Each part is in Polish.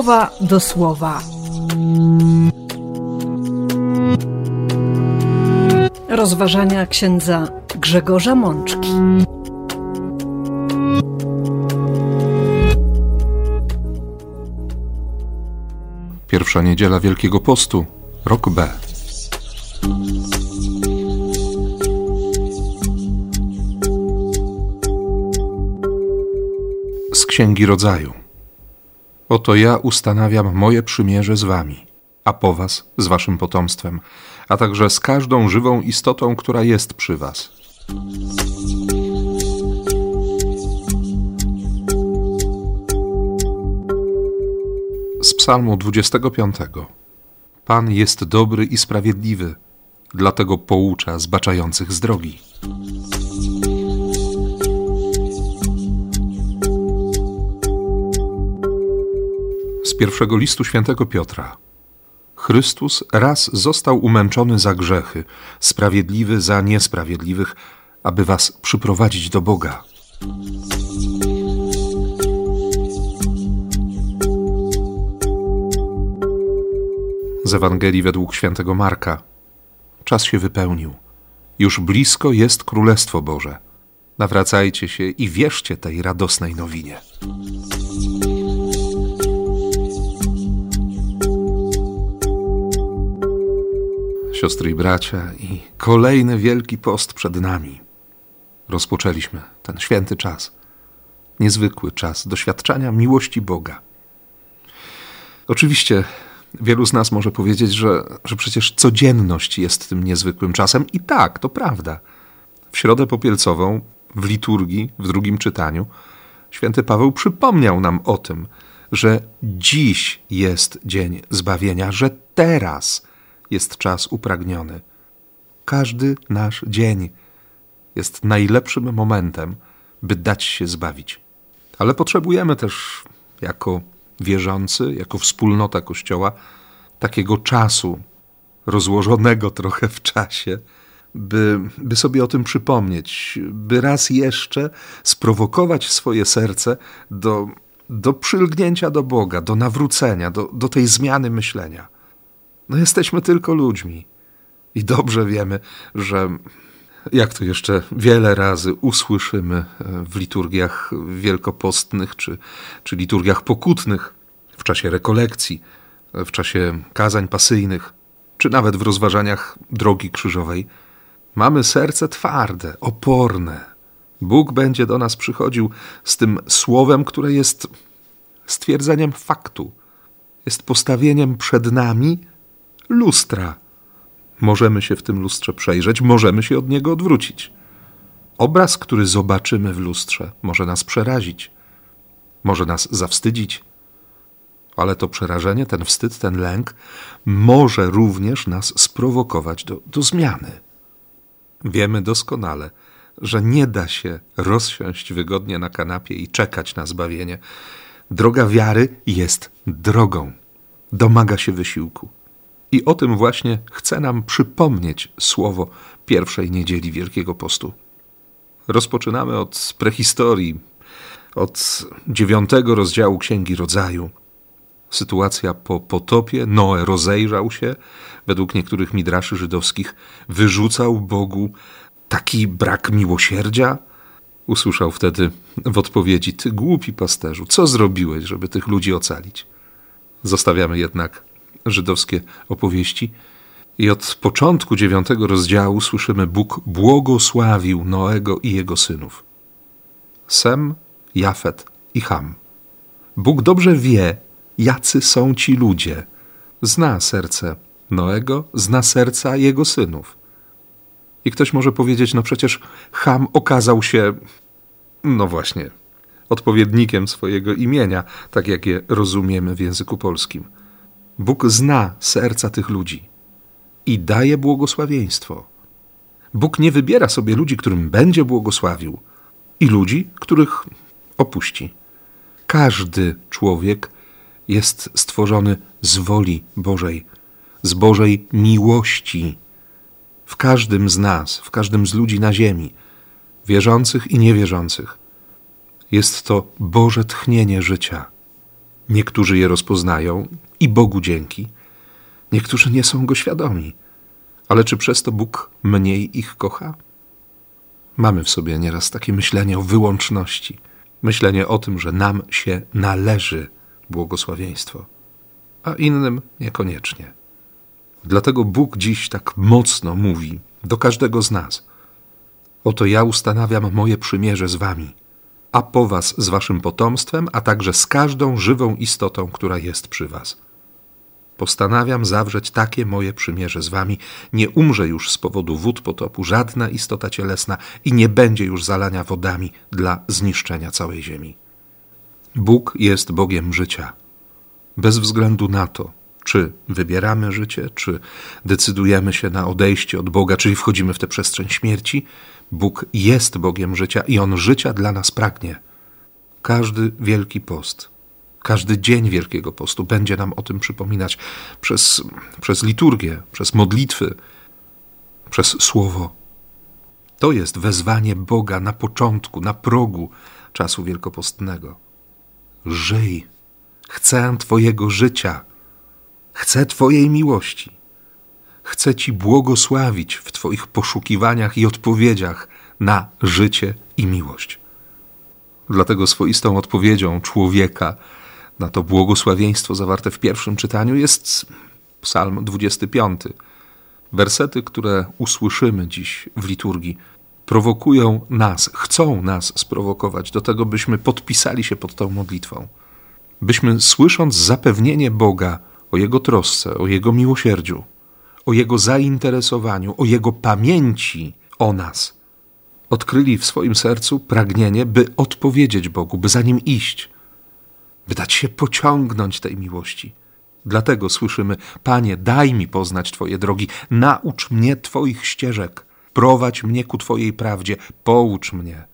słowa do słowa. Rozważania księdza Grzegorza Mączki. Pierwsza niedziela Wielkiego Postu, rok B. Z Księgi Rodzaju. Oto ja ustanawiam moje przymierze z wami, a po was z waszym potomstwem, a także z każdą żywą istotą, która jest przy was. Z Psalmu 25. Pan jest dobry i sprawiedliwy, dlatego poucza zbaczających z drogi. Z pierwszego listu świętego Piotra. Chrystus raz został umęczony za grzechy, sprawiedliwy za niesprawiedliwych, aby was przyprowadzić do Boga. Z Ewangelii według świętego Marka. Czas się wypełnił. Już blisko jest Królestwo Boże. Nawracajcie się i wierzcie tej radosnej nowinie. Siostry i bracia, i kolejny wielki post przed nami. Rozpoczęliśmy ten święty czas, niezwykły czas doświadczania miłości Boga. Oczywiście wielu z nas może powiedzieć, że, że przecież codzienność jest tym niezwykłym czasem, i tak, to prawda. W środę popielcową, w liturgii, w drugim czytaniu, święty Paweł przypomniał nam o tym, że dziś jest dzień zbawienia, że teraz jest czas upragniony. Każdy nasz dzień jest najlepszym momentem, by dać się zbawić. Ale potrzebujemy też, jako wierzący, jako wspólnota Kościoła, takiego czasu, rozłożonego trochę w czasie, by, by sobie o tym przypomnieć, by raz jeszcze sprowokować swoje serce do, do przylgnięcia do Boga, do nawrócenia, do, do tej zmiany myślenia. No jesteśmy tylko ludźmi i dobrze wiemy, że jak to jeszcze wiele razy usłyszymy w liturgiach wielkopostnych czy, czy liturgiach pokutnych, w czasie rekolekcji, w czasie kazań pasyjnych, czy nawet w rozważaniach drogi krzyżowej, mamy serce twarde, oporne. Bóg będzie do nas przychodził z tym słowem, które jest stwierdzeniem faktu, jest postawieniem przed nami lustra. Możemy się w tym lustrze przejrzeć, możemy się od niego odwrócić. Obraz, który zobaczymy w lustrze, może nas przerazić, może nas zawstydzić, ale to przerażenie, ten wstyd, ten lęk może również nas sprowokować do, do zmiany. Wiemy doskonale, że nie da się rozsiąść wygodnie na kanapie i czekać na zbawienie. Droga wiary jest drogą, domaga się wysiłku. I o tym właśnie chce nam przypomnieć słowo pierwszej niedzieli Wielkiego Postu. Rozpoczynamy od prehistorii, od dziewiątego rozdziału Księgi Rodzaju. Sytuacja po potopie, Noe rozejrzał się, według niektórych midraszy żydowskich wyrzucał Bogu taki brak miłosierdzia. Usłyszał wtedy w odpowiedzi: Ty głupi pasterzu, co zrobiłeś, żeby tych ludzi ocalić? Zostawiamy jednak żydowskie opowieści. I od początku dziewiątego rozdziału słyszymy: Bóg błogosławił Noego i jego synów. Sem, Jafet i Ham. Bóg dobrze wie, jacy są ci ludzie. Zna serce Noego, zna serca jego synów. I ktoś może powiedzieć: No przecież Ham okazał się, no właśnie, odpowiednikiem swojego imienia, tak jak je rozumiemy w języku polskim. Bóg zna serca tych ludzi i daje błogosławieństwo. Bóg nie wybiera sobie ludzi, którym będzie błogosławił, i ludzi, których opuści. Każdy człowiek jest stworzony z woli Bożej, z Bożej miłości. W każdym z nas, w każdym z ludzi na ziemi, wierzących i niewierzących, jest to Boże tchnienie życia Niektórzy je rozpoznają i Bogu dzięki, niektórzy nie są go świadomi. Ale czy przez to Bóg mniej ich kocha? Mamy w sobie nieraz takie myślenie o wyłączności, myślenie o tym, że nam się należy błogosławieństwo, a innym niekoniecznie. Dlatego Bóg dziś tak mocno mówi do każdego z nas: Oto ja ustanawiam moje przymierze z wami, a po was z waszym potomstwem, a także z każdą żywą istotą, która jest przy was. Postanawiam zawrzeć takie moje przymierze z wami. Nie umrze już z powodu wód potopu żadna istota cielesna i nie będzie już zalania wodami dla zniszczenia całej ziemi. Bóg jest Bogiem życia. Bez względu na to, czy wybieramy życie, czy decydujemy się na odejście od Boga, czyli wchodzimy w tę przestrzeń śmierci, Bóg jest Bogiem życia i On życia dla nas pragnie. Każdy wielki post, każdy dzień Wielkiego Postu będzie nam o tym przypominać przez, przez liturgię, przez modlitwy, przez słowo. To jest wezwanie Boga na początku, na progu czasu wielkopostnego. Żyj, chcę Twojego życia, chcę Twojej miłości. Chcę Ci błogosławić w Twoich poszukiwaniach i odpowiedziach na życie i miłość. Dlatego swoistą odpowiedzią człowieka na to błogosławieństwo zawarte w pierwszym czytaniu jest Psalm 25. Wersety, które usłyszymy dziś w liturgii, prowokują nas, chcą nas sprowokować do tego, byśmy podpisali się pod tą modlitwą. Byśmy słysząc zapewnienie Boga o Jego trosce, o Jego miłosierdziu, o Jego zainteresowaniu, o Jego pamięci o nas, odkryli w swoim sercu pragnienie, by odpowiedzieć Bogu, by za Nim iść, by dać się pociągnąć tej miłości. Dlatego słyszymy: Panie, daj mi poznać Twoje drogi, naucz mnie Twoich ścieżek, prowadź mnie ku Twojej prawdzie, poucz mnie.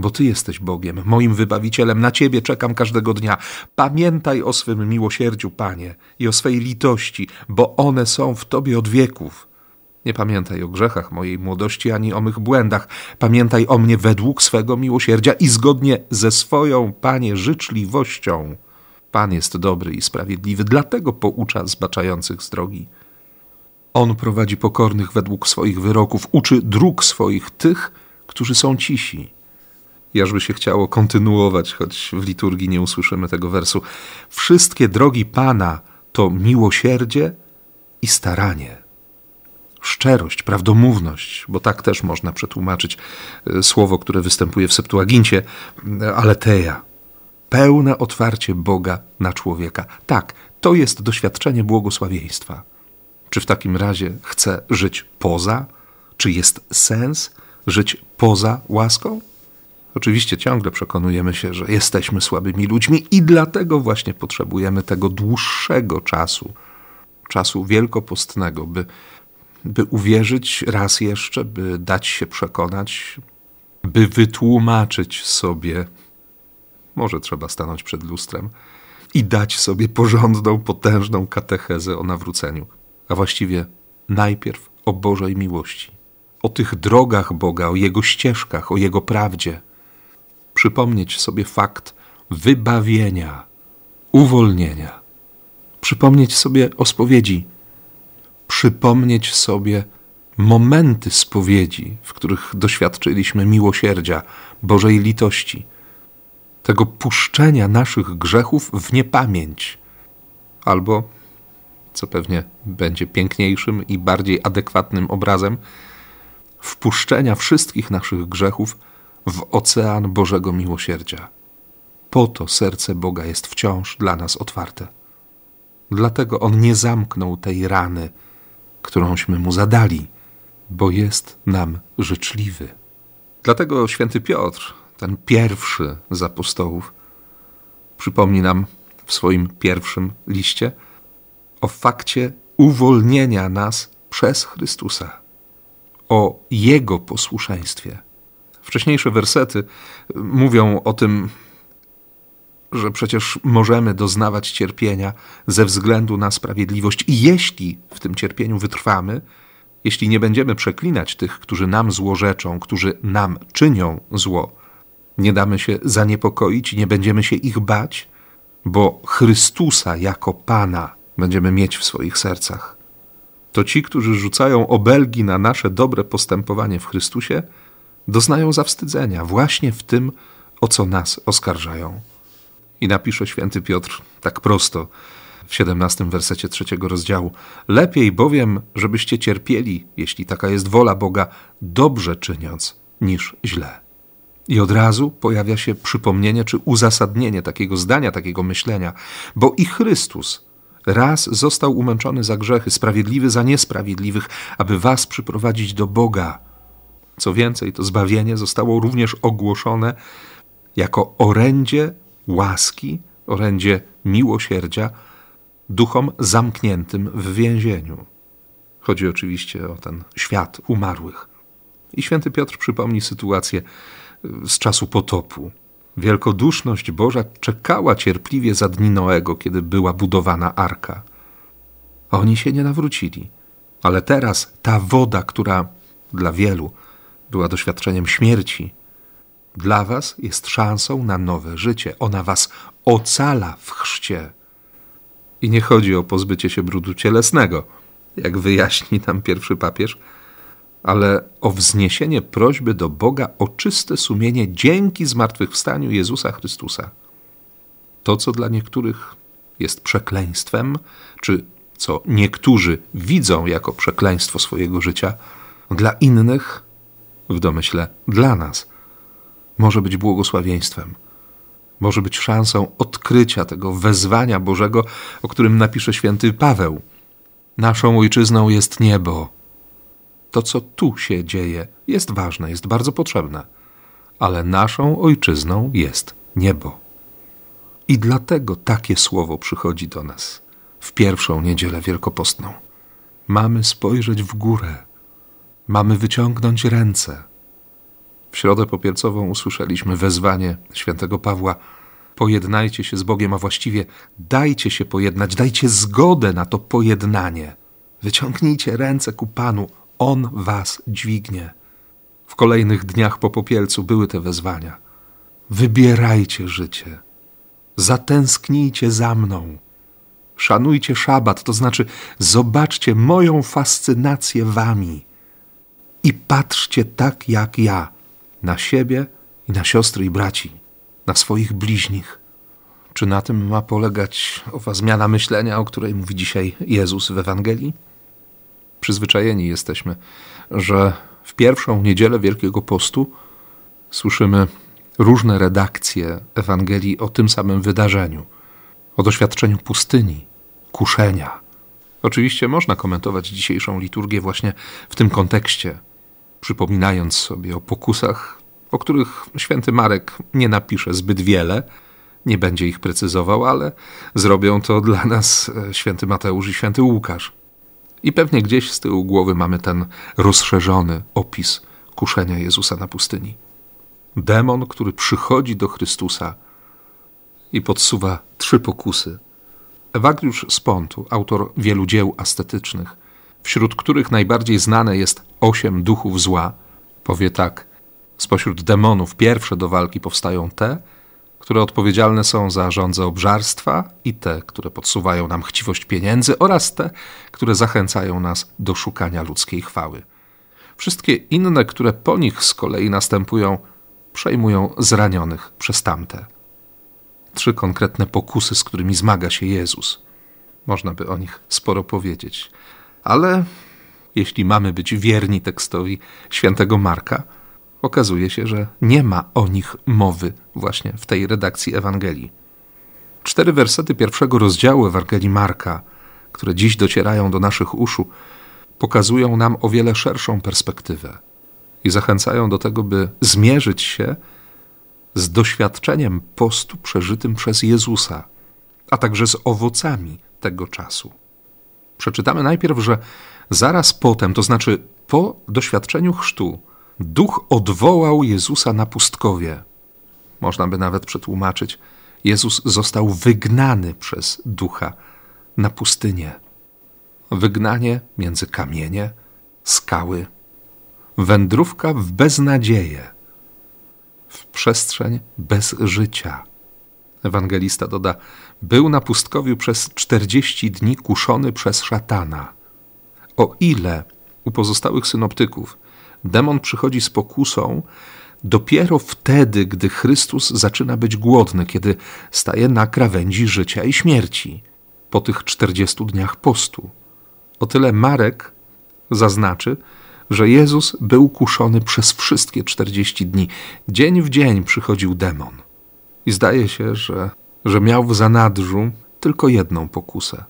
Bo Ty jesteś Bogiem, moim wybawicielem, na Ciebie czekam każdego dnia. Pamiętaj o swym miłosierdziu, Panie, i o swej litości, bo one są w Tobie od wieków. Nie pamiętaj o grzechach mojej młodości ani o mych błędach. Pamiętaj o mnie według swego miłosierdzia i zgodnie ze swoją, Panie, życzliwością. Pan jest dobry i sprawiedliwy, dlatego poucza zbaczających z drogi. On prowadzi pokornych według swoich wyroków, uczy dróg swoich tych, którzy są cisi. Jażby się chciało kontynuować, choć w liturgii nie usłyszymy tego wersu. Wszystkie drogi Pana to miłosierdzie i staranie szczerość, prawdomówność, bo tak też można przetłumaczyć e, słowo, które występuje w Septuagincie, e, aleteja. Pełne otwarcie Boga na człowieka. Tak, to jest doświadczenie błogosławieństwa. Czy w takim razie chce żyć poza? Czy jest sens żyć poza łaską? Oczywiście ciągle przekonujemy się, że jesteśmy słabymi ludźmi i dlatego właśnie potrzebujemy tego dłuższego czasu, czasu wielkopostnego, by by uwierzyć raz jeszcze, by dać się przekonać, by wytłumaczyć sobie, może trzeba stanąć przed lustrem i dać sobie porządną, potężną katechezę o nawróceniu, a właściwie najpierw o Bożej miłości, o tych drogach Boga, o Jego ścieżkach, o Jego prawdzie. Przypomnieć sobie fakt wybawienia, uwolnienia. Przypomnieć sobie o spowiedzi. Przypomnieć sobie momenty spowiedzi, w których doświadczyliśmy miłosierdzia, Bożej litości, tego puszczenia naszych grzechów w niepamięć, albo, co pewnie będzie piękniejszym i bardziej adekwatnym obrazem, wpuszczenia wszystkich naszych grzechów w ocean Bożego miłosierdzia. Po to serce Boga jest wciąż dla nas otwarte. Dlatego On nie zamknął tej rany, którąśmy mu zadali, bo jest nam życzliwy. Dlatego święty Piotr, ten pierwszy z apostołów, przypomni nam w swoim pierwszym liście o fakcie uwolnienia nas przez Chrystusa, o Jego posłuszeństwie. Wcześniejsze wersety mówią o tym, że przecież możemy doznawać cierpienia ze względu na sprawiedliwość i jeśli w tym cierpieniu wytrwamy, jeśli nie będziemy przeklinać tych, którzy nam złorzeczą, którzy nam czynią zło, nie damy się zaniepokoić i nie będziemy się ich bać, bo Chrystusa jako Pana będziemy mieć w swoich sercach. To ci, którzy rzucają obelgi na nasze dobre postępowanie w Chrystusie, doznają zawstydzenia właśnie w tym, o co nas oskarżają. I napisze święty Piotr tak prosto w 17 wersecie trzeciego rozdziału: Lepiej bowiem, żebyście cierpieli, jeśli taka jest wola Boga, dobrze czyniąc, niż źle. I od razu pojawia się przypomnienie czy uzasadnienie takiego zdania, takiego myślenia, bo i Chrystus raz został umęczony za grzechy, sprawiedliwy za niesprawiedliwych, aby was przyprowadzić do Boga. Co więcej, to zbawienie zostało również ogłoszone jako orędzie łaski, orędzie miłosierdzia duchom zamkniętym w więzieniu. Chodzi oczywiście o ten świat umarłych. I święty Piotr przypomni sytuację z czasu potopu. Wielkoduszność Boża czekała cierpliwie za dni Noego, kiedy była budowana arka. Oni się nie nawrócili. Ale teraz ta woda, która dla wielu była doświadczeniem śmierci, dla was jest szansą na nowe życie. Ona was ocala w chrzcie. I nie chodzi o pozbycie się brudu cielesnego, jak wyjaśni nam pierwszy papież, ale o wzniesienie prośby do Boga o czyste sumienie dzięki zmartwychwstaniu Jezusa Chrystusa. To, co dla niektórych jest przekleństwem, czy co niektórzy widzą jako przekleństwo swojego życia, dla innych, w domyśle dla nas, może być błogosławieństwem. Może być szansą odkrycia tego wezwania Bożego, o którym napisze święty Paweł. Naszą ojczyzną jest niebo to, co tu się dzieje, jest ważne, jest bardzo potrzebne, ale naszą ojczyzną jest niebo. I dlatego takie słowo przychodzi do nas w pierwszą niedzielę wielkopostną. Mamy spojrzeć w górę, mamy wyciągnąć ręce. W środę popielcową usłyszeliśmy wezwanie świętego Pawła: Pojednajcie się z Bogiem, a właściwie dajcie się pojednać, dajcie zgodę na to pojednanie. Wyciągnijcie ręce ku Panu, on was dźwignie. W kolejnych dniach po popielcu były te wezwania. Wybierajcie życie. Zatęsknijcie za mną. Szanujcie szabat, to znaczy zobaczcie moją fascynację wami. I patrzcie tak jak ja na siebie i na siostry i braci, na swoich bliźnich. Czy na tym ma polegać owa zmiana myślenia, o której mówi dzisiaj Jezus w Ewangelii? przyzwyczajeni jesteśmy, że w pierwszą niedzielę Wielkiego Postu słyszymy różne redakcje Ewangelii o tym samym wydarzeniu, o doświadczeniu pustyni, kuszenia. Oczywiście można komentować dzisiejszą liturgię właśnie w tym kontekście, przypominając sobie o pokusach, o których święty Marek nie napisze zbyt wiele, nie będzie ich precyzował, ale zrobią to dla nas e, święty Mateusz i święty Łukasz. I pewnie gdzieś z tyłu głowy mamy ten rozszerzony opis kuszenia Jezusa na pustyni. Demon, który przychodzi do Chrystusa i podsuwa trzy pokusy. Ewagriusz z Pontu, autor wielu dzieł astetycznych, wśród których najbardziej znane jest osiem duchów zła, powie tak: Spośród demonów pierwsze do walki powstają te, które odpowiedzialne są za rządze obżarstwa i te, które podsuwają nam chciwość pieniędzy oraz te, które zachęcają nas do szukania ludzkiej chwały. Wszystkie inne, które po nich z kolei następują, przejmują zranionych przez tamte. Trzy konkretne pokusy, z którymi zmaga się Jezus. Można by o nich sporo powiedzieć, ale jeśli mamy być wierni tekstowi świętego Marka, okazuje się, że nie ma o nich mowy właśnie w tej redakcji Ewangelii. Cztery wersety pierwszego rozdziału Ewangelii Marka, które dziś docierają do naszych uszu, pokazują nam o wiele szerszą perspektywę i zachęcają do tego, by zmierzyć się z doświadczeniem postu przeżytym przez Jezusa, a także z owocami tego czasu. Przeczytamy najpierw, że zaraz potem, to znaczy po doświadczeniu chrztu, Duch odwołał Jezusa na pustkowie. Można by nawet przetłumaczyć: Jezus został wygnany przez Ducha na pustynię. Wygnanie między kamienie, skały, wędrówka w beznadzieję, w przestrzeń bez życia. Ewangelista doda: Był na pustkowiu przez czterdzieści dni kuszony przez szatana. O ile u pozostałych synoptyków demon przychodzi z pokusą dopiero wtedy, gdy Chrystus zaczyna być głodny, kiedy staje na krawędzi życia i śmierci, po tych czterdziestu dniach postu. O tyle Marek zaznaczy, że Jezus był kuszony przez wszystkie czterdzieści dni. Dzień w dzień przychodził demon. I zdaje się, że, że miał w zanadrzu tylko jedną pokusę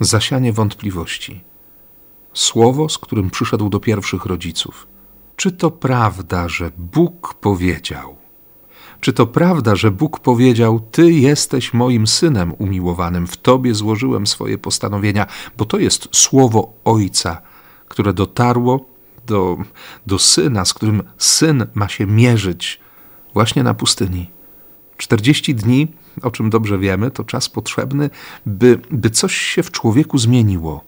zasianie wątpliwości. Słowo, z którym przyszedł do pierwszych rodziców. Czy to prawda, że Bóg powiedział? Czy to prawda, że Bóg powiedział: Ty jesteś moim synem umiłowanym, w Tobie złożyłem swoje postanowienia, bo to jest słowo Ojca, które dotarło do, do syna, z którym syn ma się mierzyć właśnie na pustyni. 40 dni, o czym dobrze wiemy, to czas potrzebny, by, by coś się w człowieku zmieniło.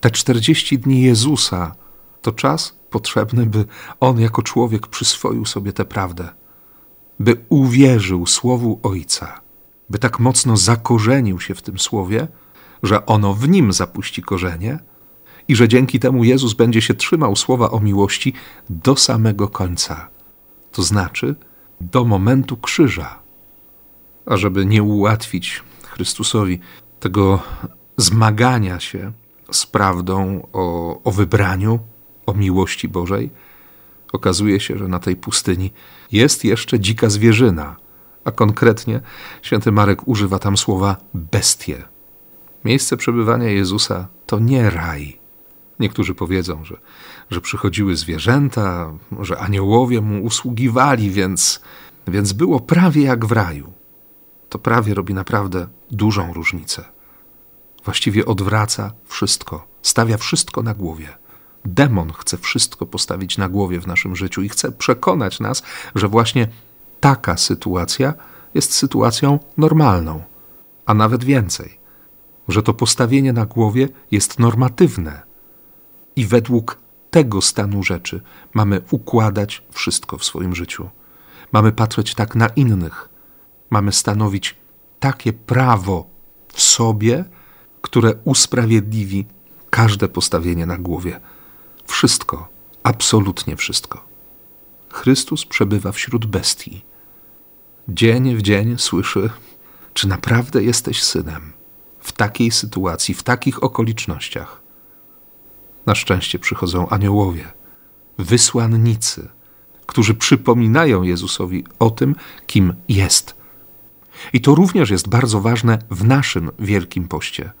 Te 40 dni Jezusa to czas potrzebny, by on jako człowiek przyswoił sobie tę prawdę, by uwierzył słowu Ojca, by tak mocno zakorzenił się w tym słowie, że ono w nim zapuści korzenie i że dzięki temu Jezus będzie się trzymał słowa o miłości do samego końca, to znaczy do momentu krzyża. A żeby nie ułatwić Chrystusowi tego zmagania się z prawdą o, o wybraniu, o miłości Bożej, okazuje się, że na tej pustyni jest jeszcze dzika zwierzyna, a konkretnie święty Marek używa tam słowa bestie. Miejsce przebywania Jezusa to nie raj. Niektórzy powiedzą, że, że przychodziły zwierzęta, że aniołowie mu usługiwali, więc, więc było prawie jak w raju. To prawie robi naprawdę dużą różnicę. Właściwie odwraca wszystko, stawia wszystko na głowie. Demon chce wszystko postawić na głowie w naszym życiu i chce przekonać nas, że właśnie taka sytuacja jest sytuacją normalną, a nawet więcej, że to postawienie na głowie jest normatywne i według tego stanu rzeczy mamy układać wszystko w swoim życiu. Mamy patrzeć tak na innych, mamy stanowić takie prawo w sobie, które usprawiedliwi każde postawienie na głowie. Wszystko, absolutnie wszystko. Chrystus przebywa wśród bestii. Dzień w dzień słyszy, czy naprawdę jesteś synem w takiej sytuacji, w takich okolicznościach. Na szczęście przychodzą aniołowie, wysłannicy, którzy przypominają Jezusowi o tym, kim jest. I to również jest bardzo ważne w naszym wielkim poście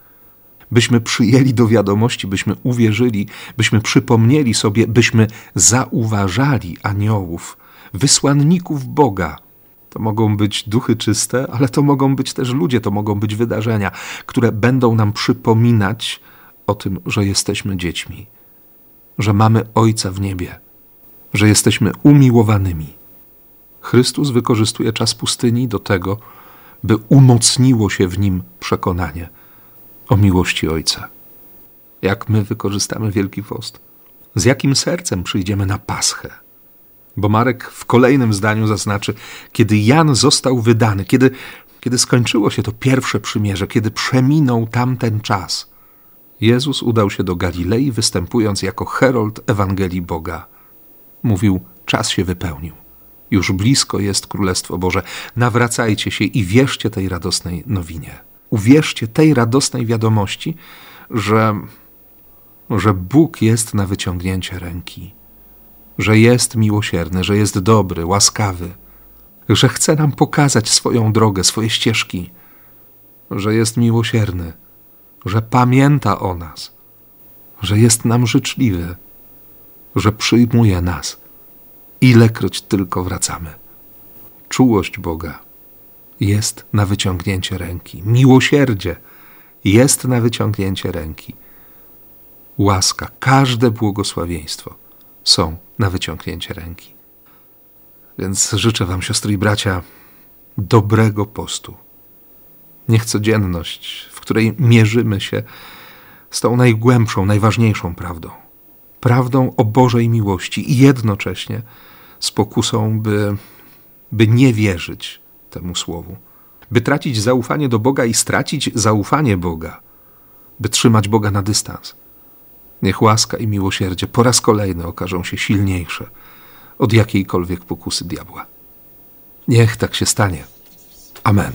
byśmy przyjęli do wiadomości, byśmy uwierzyli, byśmy przypomnieli sobie, byśmy zauważali aniołów, wysłanników Boga. To mogą być duchy czyste, ale to mogą być też ludzie, to mogą być wydarzenia, które będą nam przypominać o tym, że jesteśmy dziećmi, że mamy Ojca w niebie, że jesteśmy umiłowanymi. Chrystus wykorzystuje czas pustyni do tego, by umocniło się w nim przekonanie o miłości Ojca. Jak my wykorzystamy Wielki Post? Z jakim sercem przyjdziemy na Paschę? Bo Marek w kolejnym zdaniu zaznaczy, kiedy Jan został wydany, kiedy, kiedy skończyło się to pierwsze przymierze, kiedy przeminął tamten czas, Jezus udał się do Galilei, występując jako herold Ewangelii Boga. Mówił: Czas się wypełnił. Już blisko jest Królestwo Boże. Nawracajcie się i wierzcie tej radosnej nowinie uwierzcie tej radosnej wiadomości, że, że Bóg jest na wyciągnięcie ręki, że jest miłosierny, że jest dobry, łaskawy, że chce nam pokazać swoją drogę, swoje ścieżki, że jest miłosierny, że pamięta o nas, że jest nam życzliwy, że przyjmuje nas, ilekroć tylko wracamy. Czułość Boga jest na wyciągnięcie ręki. Miłosierdzie jest na wyciągnięcie ręki. Łaska, każde błogosławieństwo są na wyciągnięcie ręki. Więc życzę Wam, siostry i bracia, dobrego postu. Niech codzienność, w której mierzymy się z tą najgłębszą, najważniejszą prawdą, prawdą o Bożej miłości i jednocześnie z pokusą, by, by nie wierzyć temu słowu, by tracić zaufanie do Boga i stracić zaufanie Boga, by trzymać Boga na dystans. Niech łaska i miłosierdzie po raz kolejny okażą się silniejsze od jakiejkolwiek pokusy diabła. Niech tak się stanie. Amen.